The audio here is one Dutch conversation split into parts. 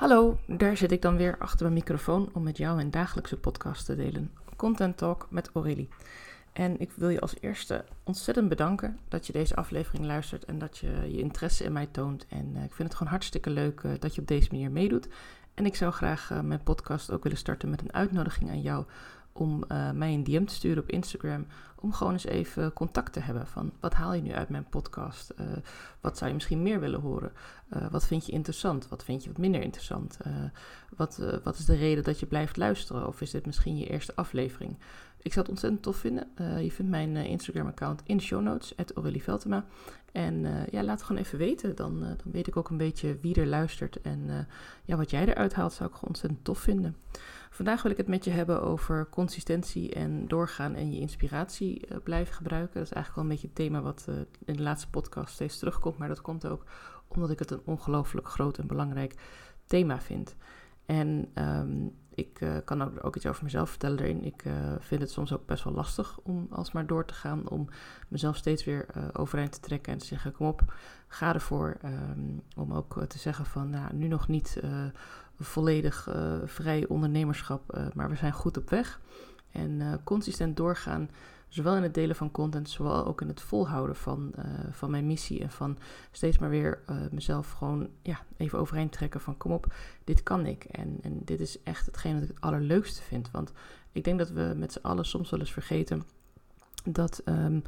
Hallo, daar zit ik dan weer achter mijn microfoon om met jou een dagelijkse podcast te delen. Content Talk met Aurélie. En ik wil je als eerste ontzettend bedanken dat je deze aflevering luistert en dat je je interesse in mij toont. En uh, ik vind het gewoon hartstikke leuk uh, dat je op deze manier meedoet. En ik zou graag uh, mijn podcast ook willen starten met een uitnodiging aan jou om uh, mij een DM te sturen op Instagram. Om gewoon eens even contact te hebben van wat haal je nu uit mijn podcast? Uh, wat zou je misschien meer willen horen? Uh, wat vind je interessant? Wat vind je wat minder interessant? wat, wat is de reden dat je blijft luisteren? Of is dit misschien je eerste aflevering? Ik zou het ontzettend tof vinden. je vindt mijn Instagram-account in de show notes, Veltema. En ja, laat het gewoon even weten. Dan, dan weet ik ook een beetje wie er luistert. En ja, wat jij eruit haalt, zou ik gewoon ontzettend tof vinden. Vandaag wil ik het met je hebben over consistentie en doorgaan en je inspiratie uh, blijven gebruiken. Dat is eigenlijk wel een beetje het thema wat uh, in de laatste podcast steeds terugkomt. Maar dat komt ook omdat ik het een ongelooflijk groot en belangrijk thema vind. En um, ik uh, kan ook, ook, iets over mezelf vertellen. Ik vind het soms ook best wel lastig om alsmaar door te gaan. Om mezelf steeds weer overeind te trekken en te zeggen: kom op, ga ervoor. Um, om ook te zeggen van nou, nu nog niet volledig vrij ondernemerschap, maar we zijn goed op weg. En consistent doorgaan, zowel in het delen van content, zowel ook in het volhouden van, van mijn missie. En van steeds maar weer mezelf gewoon ja, even overeind trekken van kom op, dit kan ik. En, en dit is echt hetgeen wat ik het allerleukste vind. Want ik denk dat we met z'n allen soms wel eens vergeten dat... Um,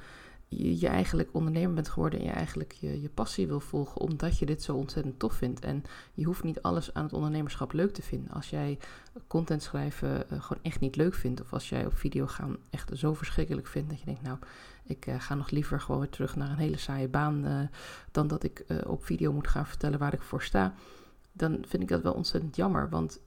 je, eigenlijk ondernemer bent geworden en je eigenlijk je, je passie wil volgen omdat je dit zo ontzettend tof vindt. En je hoeft niet alles aan het ondernemerschap leuk te vinden. Als jij content schrijven uh, gewoon echt niet leuk vindt, of als jij op video gaan echt zo verschrikkelijk vindt dat je denkt, nou, ik uh, ga nog liever gewoon weer terug naar een hele saaie baan uh, dan dat ik op video moet gaan vertellen waar ik voor sta. Dan vind ik dat wel ontzettend jammer, want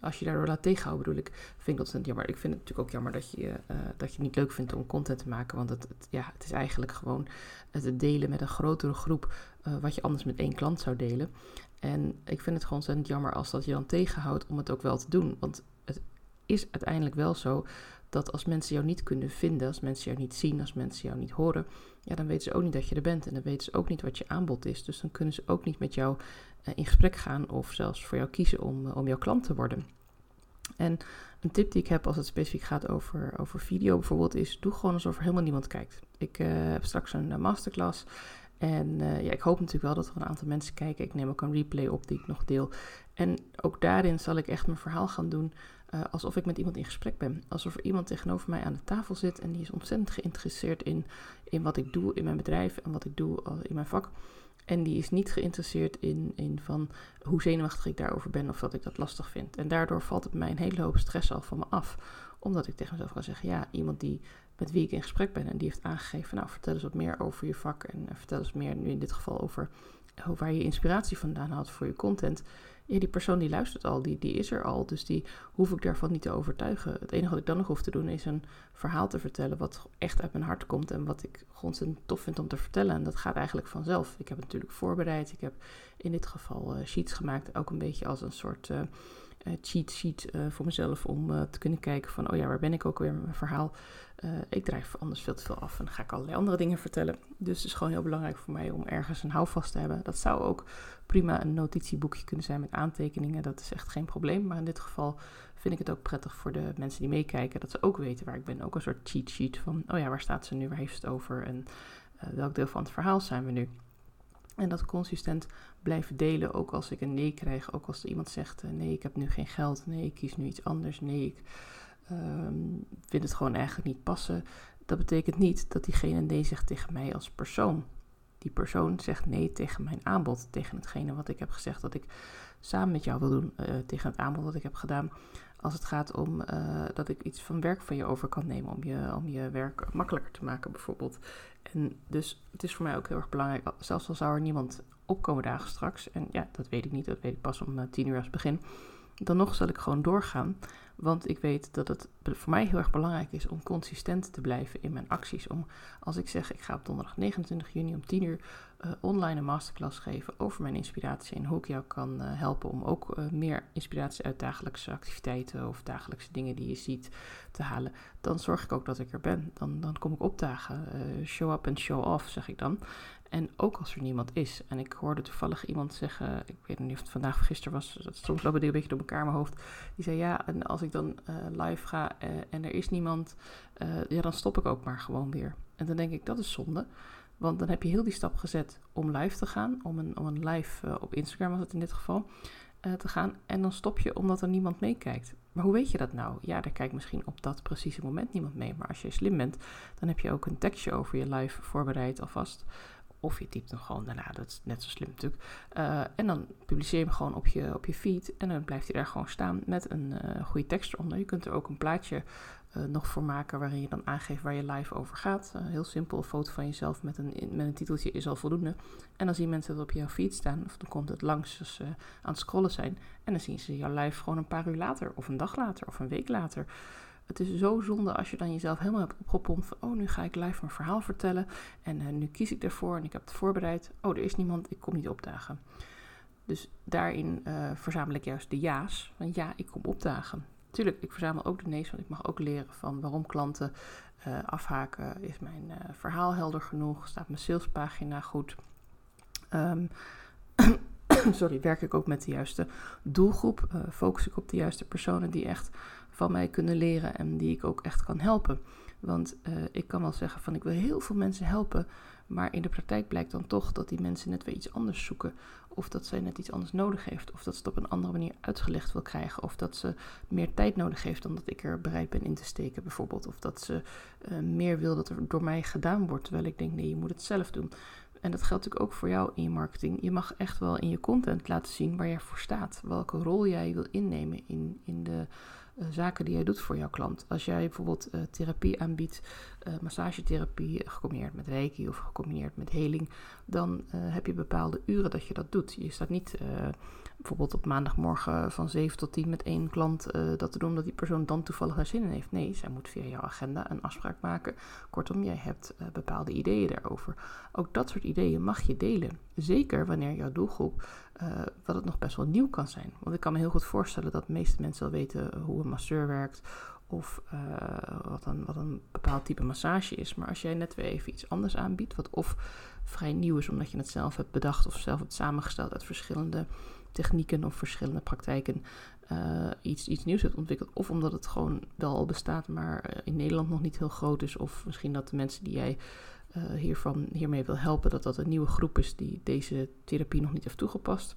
als je daardoor laat tegenhouden, bedoel ik, vind ik dat ontzettend jammer. Ik vind het natuurlijk ook jammer dat je, uh, dat je het niet leuk vindt om content te maken. Want het, het ja, het is eigenlijk gewoon het delen met een grotere groep uh, wat je anders met één klant zou delen. En ik vind het gewoon ontzettend jammer als dat je dan tegenhoudt om het ook wel te doen. Want het is uiteindelijk wel zo dat als mensen jou niet kunnen vinden, als mensen jou niet zien, als mensen jou niet horen, ja, dan weten ze ook niet dat je er bent. En dan weten ze ook niet wat je aanbod is. Dus dan kunnen ze ook niet met jou uh, in gesprek gaan of zelfs voor jou kiezen om, uh, om jouw klant te worden. En een tip die ik heb als het specifiek gaat over, over video bijvoorbeeld is: doe gewoon alsof er helemaal niemand kijkt. Ik uh, heb straks een masterclass. En ja, ik hoop natuurlijk wel dat er een aantal mensen kijken. Ik neem ook een replay op die ik nog deel. En ook daarin zal ik echt mijn verhaal gaan doen uh, alsof ik met iemand in gesprek ben. Alsof er iemand tegenover mij aan de tafel zit en die is ontzettend geïnteresseerd in, in wat ik doe in mijn bedrijf en wat ik doe in mijn vak. En die is niet geïnteresseerd in, in van hoe zenuwachtig ik daarover ben of dat ik dat lastig vind. En daardoor valt het mij een hele hoop stress al van me af. Omdat ik tegen mezelf kan zeggen, ja, iemand die, met wie ik in gesprek ben en die heeft aangegeven, nou vertel eens wat meer over je vak en vertel eens meer nu in dit geval over waar je inspiratie vandaan haalt voor je content ja, die persoon die luistert al, die, die is er al. Dus die hoef ik daarvan niet te overtuigen. Het enige wat ik dan nog hoef te doen is een verhaal te vertellen wat echt uit mijn hart komt en wat ik gewoon tof vind om te vertellen. En dat gaat eigenlijk vanzelf. Ik heb het natuurlijk voorbereid. Ik heb in dit geval uh, sheets gemaakt, ook een beetje als een soort uh, cheat sheet voor mezelf om te kunnen kijken van, oh ja, waar ben ik ook weer met mijn verhaal? ik drijf anders veel te veel af en dan ga ik allerlei andere dingen vertellen. Dus het is gewoon heel belangrijk voor mij om ergens een houvast te hebben. Dat zou ook prima een notitieboekje kunnen zijn met aantekeningen. Dat is echt geen probleem. Maar in dit geval vind ik het ook prettig voor de mensen die meekijken. Dat ze ook weten waar ik ben. Ook een soort cheat sheet van, oh ja, waar staat ze nu? Waar heeft ze het over? En welk deel van het verhaal zijn we nu? En dat consistent blijven delen, ook als ik een nee krijg. Ook als iemand zegt, uh, nee, ik heb nu geen geld. Nee, ik kies nu iets anders. Nee, ik vind het gewoon eigenlijk niet passen. Dat betekent niet dat diegene nee zegt tegen mij als persoon die persoon zegt nee tegen mijn aanbod, tegen hetgene wat ik heb gezegd dat ik samen met jou wil doen, uh, tegen het aanbod dat ik heb gedaan. Als het gaat om uh, dat ik iets van werk van je over kan nemen om je, om je werk makkelijker te maken, bijvoorbeeld. En dus het is voor mij ook heel erg belangrijk, zelfs al zou er niemand opkomen dagen straks, en ja, dat weet ik niet, dat weet ik pas om uh, tien uur als begin, dan nog zal ik gewoon doorgaan. Want ik weet dat het voor mij heel erg belangrijk is om consistent te blijven in mijn acties. Om, als ik zeg, ik ga op donderdag 29 juni om 10 uur uh, online een masterclass geven over mijn inspiratie en hoe ik jou kan uh, helpen om ook uh, meer inspiratie uit dagelijkse activiteiten of dagelijkse dingen die je ziet te halen, dan zorg ik ook dat ik er ben. Dan, dan kom ik opdagen. show up en show off, zeg ik dan. En ook als er niemand is. En ik hoorde toevallig iemand zeggen, ik weet niet of het vandaag of gisteren was, dat soms lopen dingen een beetje door elkaar in mijn hoofd. Die zei ja, en als ik dan live ga en er is niemand, ja, dan stop ik ook maar gewoon weer. En dan denk ik, dat is zonde. Want dan heb je heel die stap gezet om live te gaan, om een, om een live op Instagram was het in dit geval, te gaan. En dan stop je omdat er niemand meekijkt. Maar hoe weet je dat nou? Ja, er kijkt misschien op dat precieze moment niemand mee. Maar als je slim bent, dan heb je ook een tekstje over je live voorbereid alvast. Of je typt hem gewoon daarna, dat is net zo slim natuurlijk. Uh, en dan publiceer je hem gewoon op je, op je feed. En dan blijft hij daar gewoon staan met een uh, goede tekst eronder. Je kunt er ook een plaatje uh, nog voor maken waarin je dan aangeeft waar je live over gaat. Heel simpel, een foto van jezelf met een, met een titeltje is al voldoende. En dan zien mensen dat op jouw feed staan, of dan komt het langs als ze aan het scrollen zijn. En dan zien ze jouw live gewoon een paar uur later, of een dag later, of een week later. Het is zo zonde als je dan jezelf helemaal hebt opgepompt van, oh, nu ga ik live mijn verhaal vertellen. En uh, nu kies ik ervoor en ik heb het voorbereid. Oh, er is niemand, ik kom niet opdagen. Dus daarin verzamel ik juist de ja's. Van ja, ik kom opdagen. Tuurlijk, ik verzamel ook de nee's, want ik mag ook leren van waarom klanten uh, afhaken. Is mijn verhaal helder genoeg? Staat mijn salespagina goed? Um, sorry, werk ik ook met de juiste doelgroep? Focus ik op de juiste personen die echt van mij kunnen leren en die ik ook echt kan helpen? Want ik kan wel zeggen van ik wil heel veel mensen helpen, maar in de praktijk blijkt dan toch dat die mensen net weer iets anders zoeken. Of dat zij net iets anders nodig heeft. Of dat ze het op een andere manier uitgelegd wil krijgen. Of dat ze meer tijd nodig heeft dan dat ik er bereid ben in te steken, bijvoorbeeld. Of dat ze uh, meer wil dat er door mij gedaan wordt. Terwijl ik denk, nee, je moet het zelf doen. En dat geldt natuurlijk ook voor jou in je marketing. Je mag echt wel in je content laten zien waar jij voor staat. Welke rol jij wil innemen in, in de zaken die jij doet voor jouw klant. Als jij bijvoorbeeld uh, therapie aanbiedt, uh, massagetherapie gecombineerd met reiki of gecombineerd met heling, dan heb je bepaalde uren dat je dat doet. Je staat niet bijvoorbeeld op maandagmorgen van 7 tot 10 met één klant dat te doen omdat die persoon dan toevallig er zin in heeft. Nee, zij moet via jouw agenda een afspraak maken. Kortom, jij hebt bepaalde ideeën daarover. Ook dat soort ideeën mag je delen. Zeker wanneer jouw doelgroep uh, wat het nog best wel nieuw kan zijn. Want ik kan me heel goed voorstellen dat de meeste mensen wel weten hoe een masseur werkt of wat, een, wat een bepaald type massage is. Maar als jij net weer even iets anders aanbiedt, wat of vrij nieuw is omdat je het zelf hebt bedacht of zelf hebt samengesteld uit verschillende technieken of verschillende praktijken, uh, iets, iets nieuws hebt ontwikkeld. Of omdat het gewoon wel al bestaat, maar in Nederland nog niet heel groot is. Of misschien dat de mensen die jij uh, hiervan, hiermee wil helpen, dat dat een nieuwe groep is die deze therapie nog niet heeft toegepast.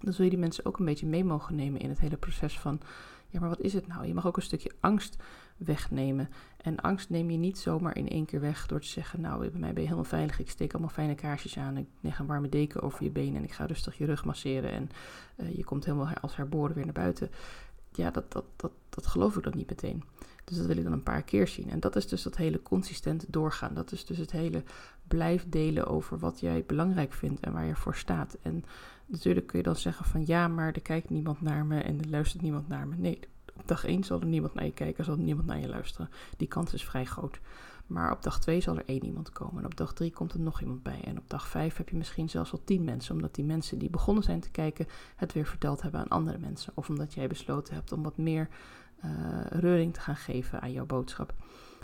Dan zul je die mensen ook een beetje mee mogen nemen in het hele proces van, ja, maar wat is het nou? Je mag ook een stukje angst wegnemen. En angst neem je niet zomaar in één keer weg door te zeggen, nou, bij mij ben je helemaal veilig, ik steek allemaal fijne kaarsjes aan, ik leg een warme deken over je benen en ik ga rustig je rug masseren en uh, je komt helemaal als herboren weer naar buiten. Ja, dat, dat, dat, dat geloof ik dan niet meteen. Dus dat wil ik dan een paar keer zien. En dat is dus dat hele consistent doorgaan. Dat is dus het hele blijf delen over wat jij belangrijk vindt en waar je voor staat. En natuurlijk kun je dan zeggen van ja, maar er kijkt niemand naar me en er luistert niemand naar me. Nee, op dag 1 zal er niemand naar je kijken, zal er niemand naar je luisteren. Die kans is vrij groot. Maar op dag 2 zal er één iemand komen. En op dag 3 komt er nog iemand bij. En op dag 5 heb je misschien zelfs al 10 mensen. Omdat die mensen die begonnen zijn te kijken het weer verteld hebben aan andere mensen. Of omdat jij besloten hebt om wat meer uh, reuring te gaan geven aan jouw boodschap.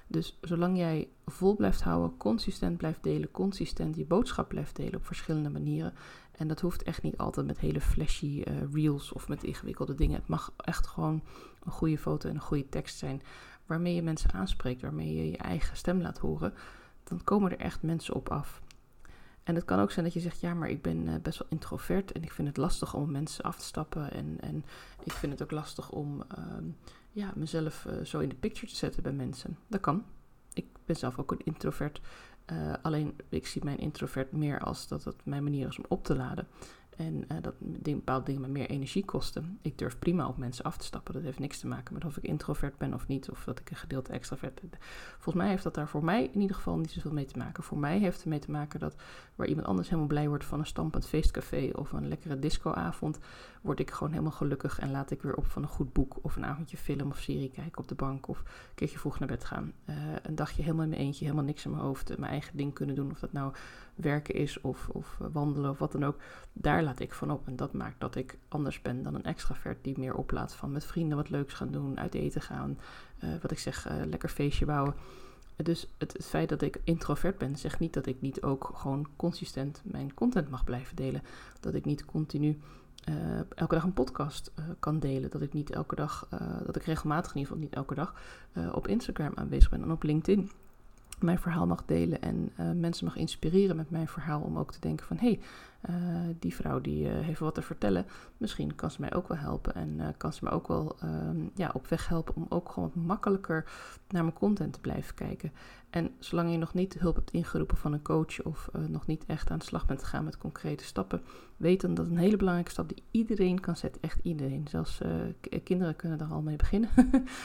Dus zolang jij vol blijft houden, consistent blijft delen, consistent je boodschap blijft delen op verschillende manieren. En dat hoeft echt niet altijd met hele flashy uh, reels of met ingewikkelde dingen. Het mag echt gewoon een goede foto en een goede tekst zijn waarmee je mensen aanspreekt, waarmee je je eigen stem laat horen. Dan komen er echt mensen op af. En het kan ook zijn dat je zegt, ja, maar ik ben uh, best wel introvert en ik vind het lastig om mensen af te stappen. En, en ik vind het ook lastig om uh, ja, mezelf uh, zo in de picture te zetten bij mensen. Dat kan. Ik ben zelf ook een introvert. Uh, alleen ik zie mijn introvert meer als dat het mijn manier is om op te laden. En uh, dat bepaalde dingen me meer energie kosten. Ik durf prima op mensen af te stappen. Dat heeft niks te maken met of ik introvert ben of niet, of dat ik een gedeelte extravert ben. Volgens mij heeft dat daar voor mij in ieder geval niet zoveel mee te maken. Voor mij heeft het mee te maken dat waar iemand anders helemaal blij wordt van een stampend feestcafé of een lekkere discoavond, word ik gewoon helemaal gelukkig en laat ik weer op van een goed boek of een avondje film of serie kijken op de bank of een keertje vroeg naar bed gaan. Uh, een dagje helemaal in mijn eentje, helemaal niks in mijn hoofd, mijn eigen ding kunnen doen. Of dat nou werken is of, of wandelen of wat dan ook. Daar laat ik van op. En dat maakt dat ik anders ben dan een extravert die meer oplaat van met vrienden wat leuks gaan doen, uit eten gaan, uh, wat ik zeg, uh, lekker feestje bouwen. Dus het, het, feit dat ik introvert ben, zegt niet dat ik niet ook gewoon consistent mijn content mag blijven delen. Dat ik niet continu uh, elke dag een podcast kan delen. Dat ik niet elke dag, dat ik regelmatig in ieder geval niet elke dag op Instagram aanwezig ben en op LinkedIn mijn verhaal mag delen en mensen mag inspireren met mijn verhaal om ook te denken van hé, hey, uh, die vrouw die uh, heeft wat te vertellen. Misschien kan ze mij ook wel helpen en kan ze me ook wel ehm, ja, op weg helpen om ook gewoon wat makkelijker naar mijn content te blijven kijken. En zolang je nog niet hulp hebt ingeroepen van een coach of nog niet echt aan de slag bent gegaan met concrete stappen, weet dan dat een hele belangrijke stap die iedereen kan zetten, echt iedereen, zelfs kinderen kunnen daar al mee beginnen,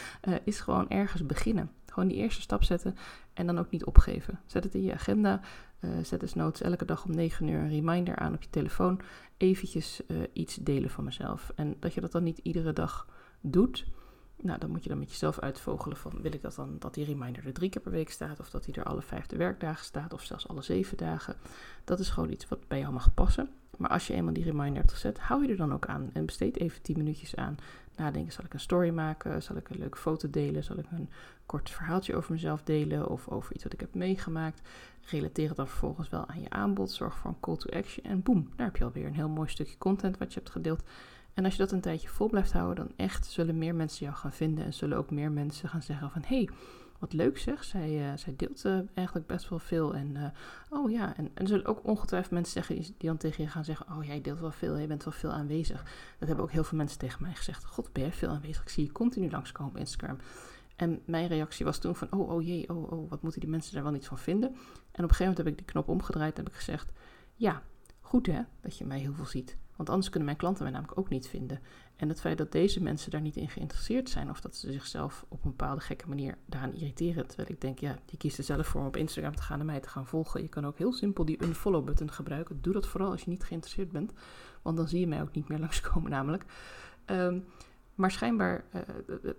is gewoon ergens beginnen. Gewoon die eerste stap zetten en dan ook niet opgeven. Zet het in je agenda. Uh, zet dus noods elke dag om 9 uur een reminder aan op je telefoon. Eventjes uh, iets delen van mezelf. En dat je dat dan niet iedere dag doet. Nou, dan moet je dan met jezelf uitvogelen van wil ik dat dan dat die reminder er drie keer per week staat, of dat die er alle vijfde werkdagen staat, of zelfs alle zeven dagen. Dat is gewoon iets wat bij jou mag passen. Maar als je eenmaal die reminder hebt gezet, hou je er dan ook aan en besteed even 10 minuutjes aan. Nadenken, zal ik een story maken? Zal ik een leuke foto delen? Zal ik een kort verhaaltje over mezelf delen of over iets wat ik heb meegemaakt? Relateer het dan vervolgens wel aan je aanbod. Zorg voor een call to action en boem, daar heb je alweer een heel mooi stukje content wat je hebt gedeeld. En als je dat een tijdje vol blijft houden, dan echt zullen meer mensen jou gaan vinden en zullen ook meer mensen gaan zeggen van hey, wat leuk zeg. Zij, uh, zij deelt uh, eigenlijk best wel veel. En uh, oh ja, en, en er zullen ook ongetwijfeld mensen zeggen die, dan tegen je gaan zeggen: Oh, jij deelt wel veel, je bent wel veel aanwezig. Dat hebben ook heel veel mensen tegen mij gezegd. God, ben jij veel aanwezig? Ik zie je continu langskomen op Instagram. En mijn reactie was toen van: Oh, oh jee, oh, oh, wat moeten die mensen daar wel niet van vinden? En op een gegeven moment heb ik die knop omgedraaid en heb ik gezegd: Ja, goed hè, dat je mij heel veel ziet. Want anders kunnen mijn klanten mij namelijk ook niet vinden. En het feit dat deze mensen daar niet in geïnteresseerd zijn, of dat ze zichzelf op een bepaalde gekke manier daaraan irriteren. Terwijl ik denk, ja, die kiest er zelf voor om op Instagram te gaan en mij te gaan volgen. Je kan ook heel simpel die unfollow-button gebruiken. Doe dat vooral als je niet geïnteresseerd bent, want dan zie je mij ook niet meer langskomen namelijk. Um, maar schijnbaar, uh,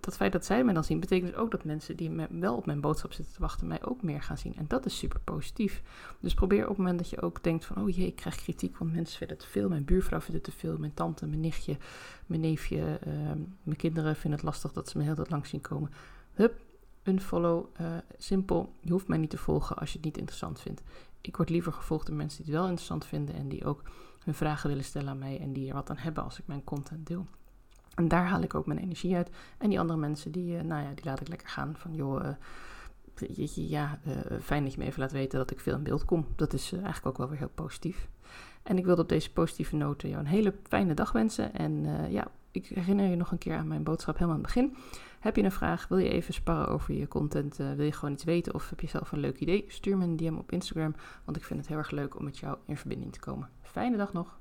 dat feit dat zij mij dan zien, betekent dus ook dat mensen die me wel op mijn boodschap zitten te wachten, mij ook meer gaan zien. En dat is super positief. Dus probeer op het moment dat je ook denkt van, oh jee, ik krijg kritiek, want mensen vinden het te veel. Mijn buurvrouw vindt het te veel, mijn tante, mijn nichtje, mijn neefje, uh, mijn kinderen vinden het lastig dat ze me heel tijd langs zien komen. Hup, unfollow, uh, simpel. Je hoeft mij niet te volgen als je het niet interessant vindt. Ik word liever gevolgd door mensen die het wel interessant vinden en die ook hun vragen willen stellen aan mij en die er wat aan hebben als ik mijn content deel. En daar haal ik ook mijn energie uit. En die andere mensen, die, uh, nou ja, die laat ik lekker gaan. Van joh, uh, ja, uh, fijn dat je me even laat weten dat ik veel in beeld kom. Dat is eigenlijk ook wel weer heel positief. En ik wilde op deze positieve noten jou een hele fijne dag wensen. En ja, ik herinner je nog een keer aan mijn boodschap helemaal aan het begin. Heb je een vraag? Wil je even sparren over je content? wil je gewoon iets weten? Of heb je zelf een leuk idee? Stuur me een DM op Instagram, want ik vind het heel erg leuk om met jou in verbinding te komen. Fijne dag nog!